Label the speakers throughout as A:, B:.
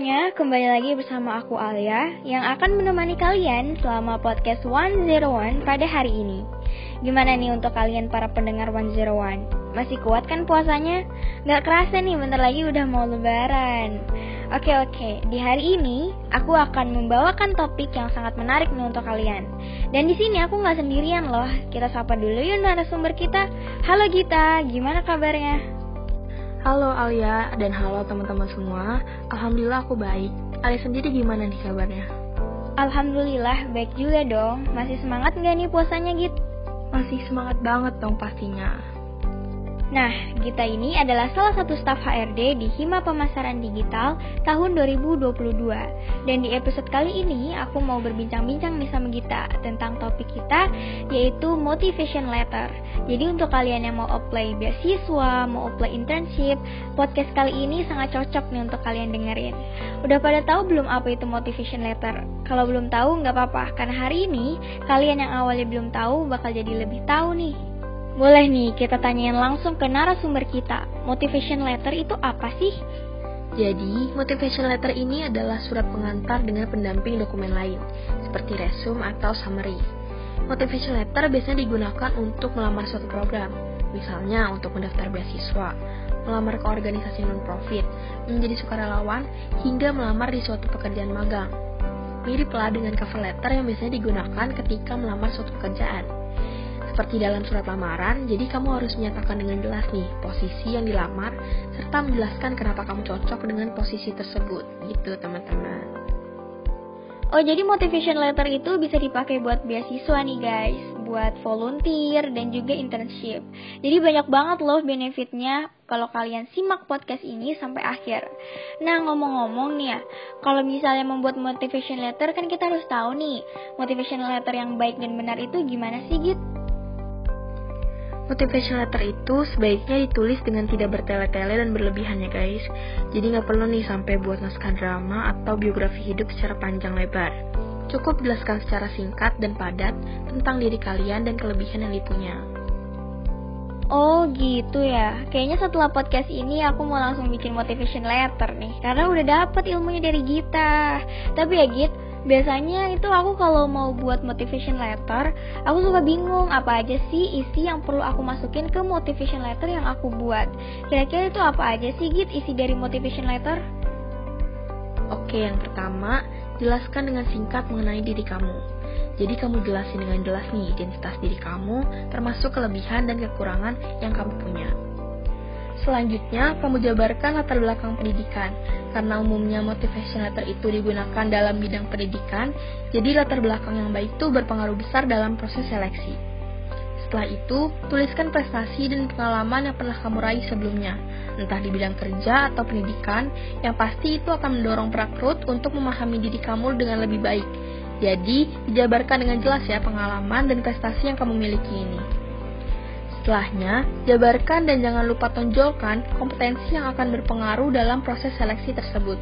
A: semuanya, kembali lagi bersama aku Alia yang akan menemani kalian selama podcast 101 pada hari ini. Gimana nih untuk kalian para pendengar 101? Masih kuat kan puasanya? Gak kerasa nih bentar lagi udah mau lebaran. Oke oke, di hari ini aku akan membawakan topik yang sangat menarik nih untuk kalian. Dan di sini aku nggak sendirian loh. Kita sapa dulu yuk narasumber kita. Halo Gita, gimana kabarnya?
B: Halo Alia dan halo teman-teman semua. Alhamdulillah aku baik. Alia sendiri gimana nih kabarnya?
A: Alhamdulillah baik juga dong. Masih semangat nggak nih puasanya Git?
B: Masih semangat banget dong pastinya.
A: Nah, Gita ini adalah salah satu staf HRD di Hima Pemasaran Digital tahun 2022. Dan di episode kali ini aku mau berbincang-bincang nih sama Gita tentang topik kita yaitu motivation letter. Jadi untuk kalian yang mau apply beasiswa, mau apply internship, podcast kali ini sangat cocok nih untuk kalian dengerin. Udah pada tahu belum apa itu motivation letter? Kalau belum tahu nggak apa-apa, karena hari ini kalian yang awalnya belum tahu bakal jadi lebih tahu nih. Boleh nih kita tanyain langsung ke narasumber kita. Motivation letter itu apa sih?
B: Jadi, motivation letter ini adalah surat pengantar dengan pendamping dokumen lain, seperti resume atau summary. Motivation letter biasanya digunakan untuk melamar suatu program, misalnya untuk mendaftar beasiswa, melamar ke organisasi non-profit, menjadi sukarelawan, hingga melamar di suatu pekerjaan magang. Miriplah dengan cover letter yang biasanya digunakan ketika melamar suatu pekerjaan seperti dalam surat lamaran, jadi kamu harus menyatakan dengan jelas nih posisi yang dilamar serta menjelaskan kenapa kamu cocok dengan posisi tersebut. Gitu, teman-teman.
A: Oh, jadi motivation letter itu bisa dipakai buat beasiswa nih, guys, buat volunteer dan juga internship. Jadi banyak banget loh benefitnya kalau kalian simak podcast ini sampai akhir. Nah, ngomong-ngomong nih ya, kalau misalnya membuat motivation letter kan kita harus tahu nih, motivation letter yang baik dan benar itu gimana sih, gitu?
B: Motivation letter itu sebaiknya ditulis dengan tidak bertele-tele dan berlebihan ya guys. Jadi nggak perlu nih sampai buat naskah drama atau biografi hidup secara panjang lebar. Cukup jelaskan secara singkat dan padat tentang diri kalian dan kelebihan yang dipunya.
A: Oh gitu ya. Kayaknya setelah podcast ini aku mau langsung bikin motivation letter nih. Karena udah dapet ilmunya dari Gita. Tapi ya Git, biasanya itu aku kalau mau buat motivation letter aku suka bingung apa aja sih isi yang perlu aku masukin ke motivation letter yang aku buat. Kira-kira itu apa aja sih Git isi dari motivation letter?
B: Oke yang pertama jelaskan dengan singkat mengenai diri kamu. Jadi kamu jelasin dengan jelas nih identitas diri kamu termasuk kelebihan dan kekurangan yang kamu punya Selanjutnya, kamu jabarkan latar belakang pendidikan. Karena umumnya motivation letter itu digunakan dalam bidang pendidikan, jadi latar belakang yang baik itu berpengaruh besar dalam proses seleksi. Setelah itu, tuliskan prestasi dan pengalaman yang pernah kamu raih sebelumnya, entah di bidang kerja atau pendidikan, yang pasti itu akan mendorong perekrut untuk memahami diri kamu dengan lebih baik. Jadi, dijabarkan dengan jelas ya pengalaman dan prestasi yang kamu miliki ini. Setelahnya, jabarkan dan jangan lupa tonjolkan kompetensi yang akan berpengaruh dalam proses seleksi tersebut.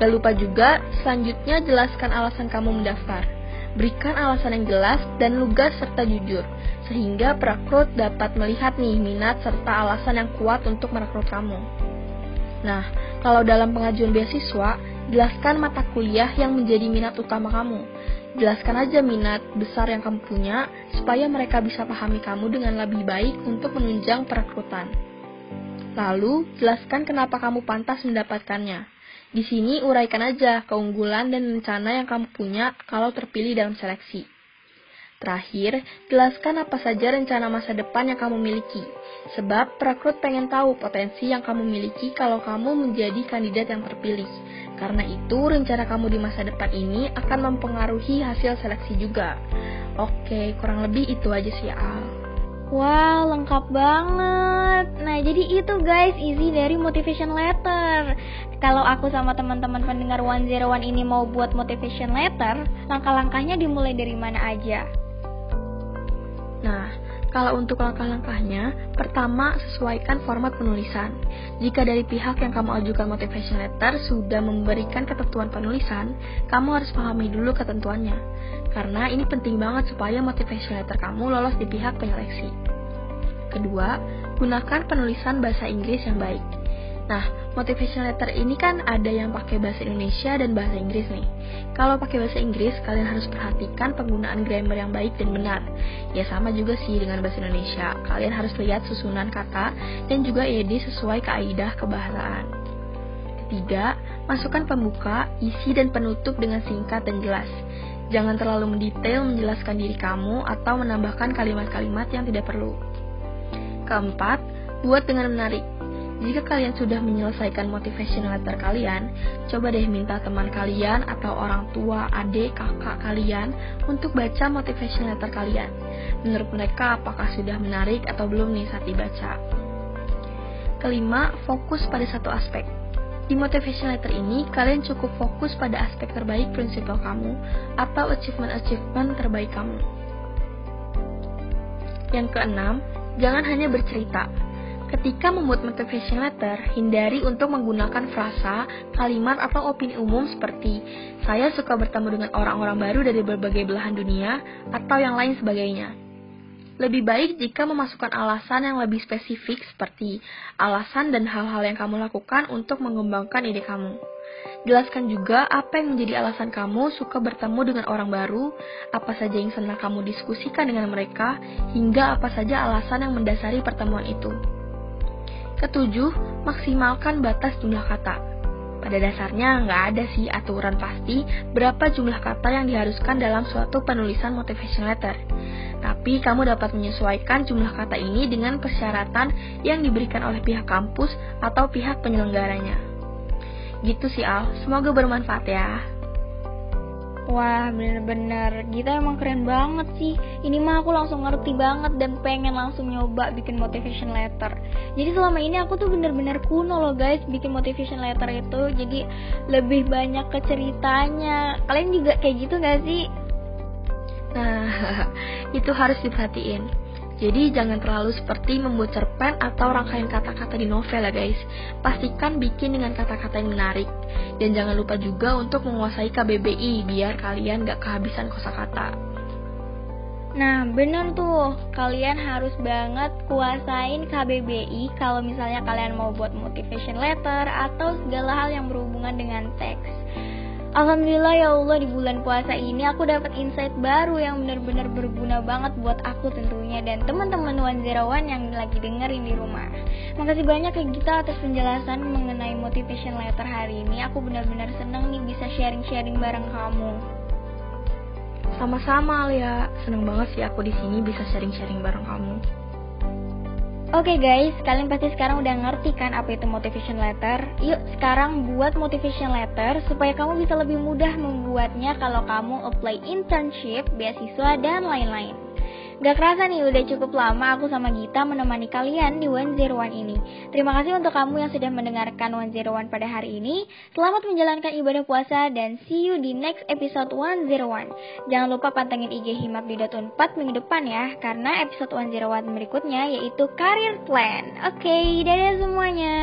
B: Gak lupa juga, selanjutnya jelaskan alasan kamu mendaftar. Berikan alasan yang jelas dan lugas serta jujur, sehingga perekrut dapat melihat nih minat serta alasan yang kuat untuk merekrut kamu. Nah, kalau dalam pengajuan beasiswa, jelaskan mata kuliah yang menjadi minat utama kamu Jelaskan aja minat besar yang kamu punya, supaya mereka bisa pahami kamu dengan lebih baik untuk menunjang perekrutan. Lalu, jelaskan kenapa kamu pantas mendapatkannya. Di sini uraikan aja keunggulan dan rencana yang kamu punya kalau terpilih dalam seleksi. Terakhir, jelaskan apa saja rencana masa depan yang kamu miliki. Sebab perekrut pengen tahu potensi yang kamu miliki kalau kamu menjadi kandidat yang terpilih. Karena itu, rencana kamu di masa depan ini akan mempengaruhi hasil seleksi juga. Oke, kurang lebih itu aja sih, Al.
A: Wow, lengkap banget. Nah, jadi itu guys, isi dari motivation letter. Kalau aku sama teman-teman pendengar 101 ini mau buat motivation letter, langkah-langkahnya dimulai dari mana aja?
B: Nah, kalau untuk langkah-langkahnya, pertama sesuaikan format penulisan. Jika dari pihak yang kamu ajukan motivation letter sudah memberikan ketentuan penulisan, kamu harus pahami dulu ketentuannya. Karena ini penting banget supaya motivation letter kamu lolos di pihak penyeleksi. Kedua, gunakan penulisan bahasa Inggris yang baik. Nah, motivation letter ini kan ada yang pakai bahasa Indonesia dan bahasa Inggris nih. Kalau pakai bahasa Inggris, kalian harus perhatikan penggunaan grammar yang baik dan benar. Ya sama juga sih dengan bahasa Indonesia. Kalian harus lihat susunan kata dan juga ED sesuai kaidah kebahasaan. Ketiga, masukkan pembuka, isi dan penutup dengan singkat dan jelas. Jangan terlalu mendetail menjelaskan diri kamu atau menambahkan kalimat-kalimat yang tidak perlu. Keempat, buat dengan menarik. Jika kalian sudah menyelesaikan motivation letter kalian, coba deh minta teman kalian atau orang tua, adik, kakak kalian untuk baca motivation letter kalian. Menurut mereka apakah sudah menarik atau belum nih saat dibaca. Kelima, fokus pada satu aspek. Di motivation letter ini, kalian cukup fokus pada aspek terbaik prinsipal kamu atau achievement-achievement terbaik kamu. Yang keenam, jangan hanya bercerita, Ketika membuat motivation letter, hindari untuk menggunakan frasa, kalimat, atau opini umum seperti saya suka bertemu dengan orang-orang baru dari berbagai belahan dunia, atau yang lain sebagainya. Lebih baik jika memasukkan alasan yang lebih spesifik seperti alasan dan hal-hal yang kamu lakukan untuk mengembangkan ide kamu. Jelaskan juga apa yang menjadi alasan kamu suka bertemu dengan orang baru, apa saja yang senang kamu diskusikan dengan mereka, hingga apa saja alasan yang mendasari pertemuan itu. Ketujuh, maksimalkan batas jumlah kata. Pada dasarnya nggak ada sih aturan pasti berapa jumlah kata yang diharuskan dalam suatu penulisan motivation letter. Tapi kamu dapat menyesuaikan jumlah kata ini dengan persyaratan yang diberikan oleh pihak kampus atau pihak penyelenggaranya. Gitu sih Al, semoga bermanfaat ya.
A: Wah bener-bener. Gita emang keren banget sih. Ini mah aku langsung ngerti banget Dan pengen langsung nyoba bikin motivation letter. Jadi selama ini aku tuh bener-bener kuno loh guys Bikin motivation letter itu. Jadi lebih banyak ke ceritanya. Kalian juga kayak gitu gak sih?
B: Nah itu harus diperhatiin jadi jangan terlalu seperti membuat cerpen atau rangkaian kata-kata di novel ya guys. Pastikan bikin dengan kata-kata yang menarik. Dan jangan lupa juga untuk menguasai KBBI biar kalian gak kehabisan kosakata.
A: Nah, bener tuh. Kalian harus banget kuasain KBBI kalau misalnya kalian mau buat motivation letter atau segala hal yang berhubungan dengan teks. Alhamdulillah ya Allah di bulan puasa ini aku dapat insight baru yang benar-benar berguna banget buat aku tentunya dan teman-teman One Zero One yang lagi dengerin di rumah. Makasih banyak ya kita atas penjelasan mengenai motivation letter hari ini. Aku benar-benar seneng nih bisa sharing-sharing bareng kamu.
B: Sama-sama Alia, seneng banget sih aku di sini bisa sharing-sharing bareng kamu.
A: Oke okay guys, kalian pasti sekarang udah ngerti kan apa itu motivation letter? Yuk sekarang buat motivation letter supaya kamu bisa lebih mudah membuatnya kalau kamu apply internship, beasiswa, dan lain-lain. Gak kerasa nih udah cukup lama aku sama Gita menemani kalian di 101 ini. Terima kasih untuk kamu yang sudah mendengarkan 101 pada hari ini. Selamat menjalankan ibadah puasa dan see you di next episode 101. Jangan lupa pantengin IG Himat di 4 minggu depan ya, karena episode 101 berikutnya yaitu Career Plan. Oke, okay, dadah semuanya.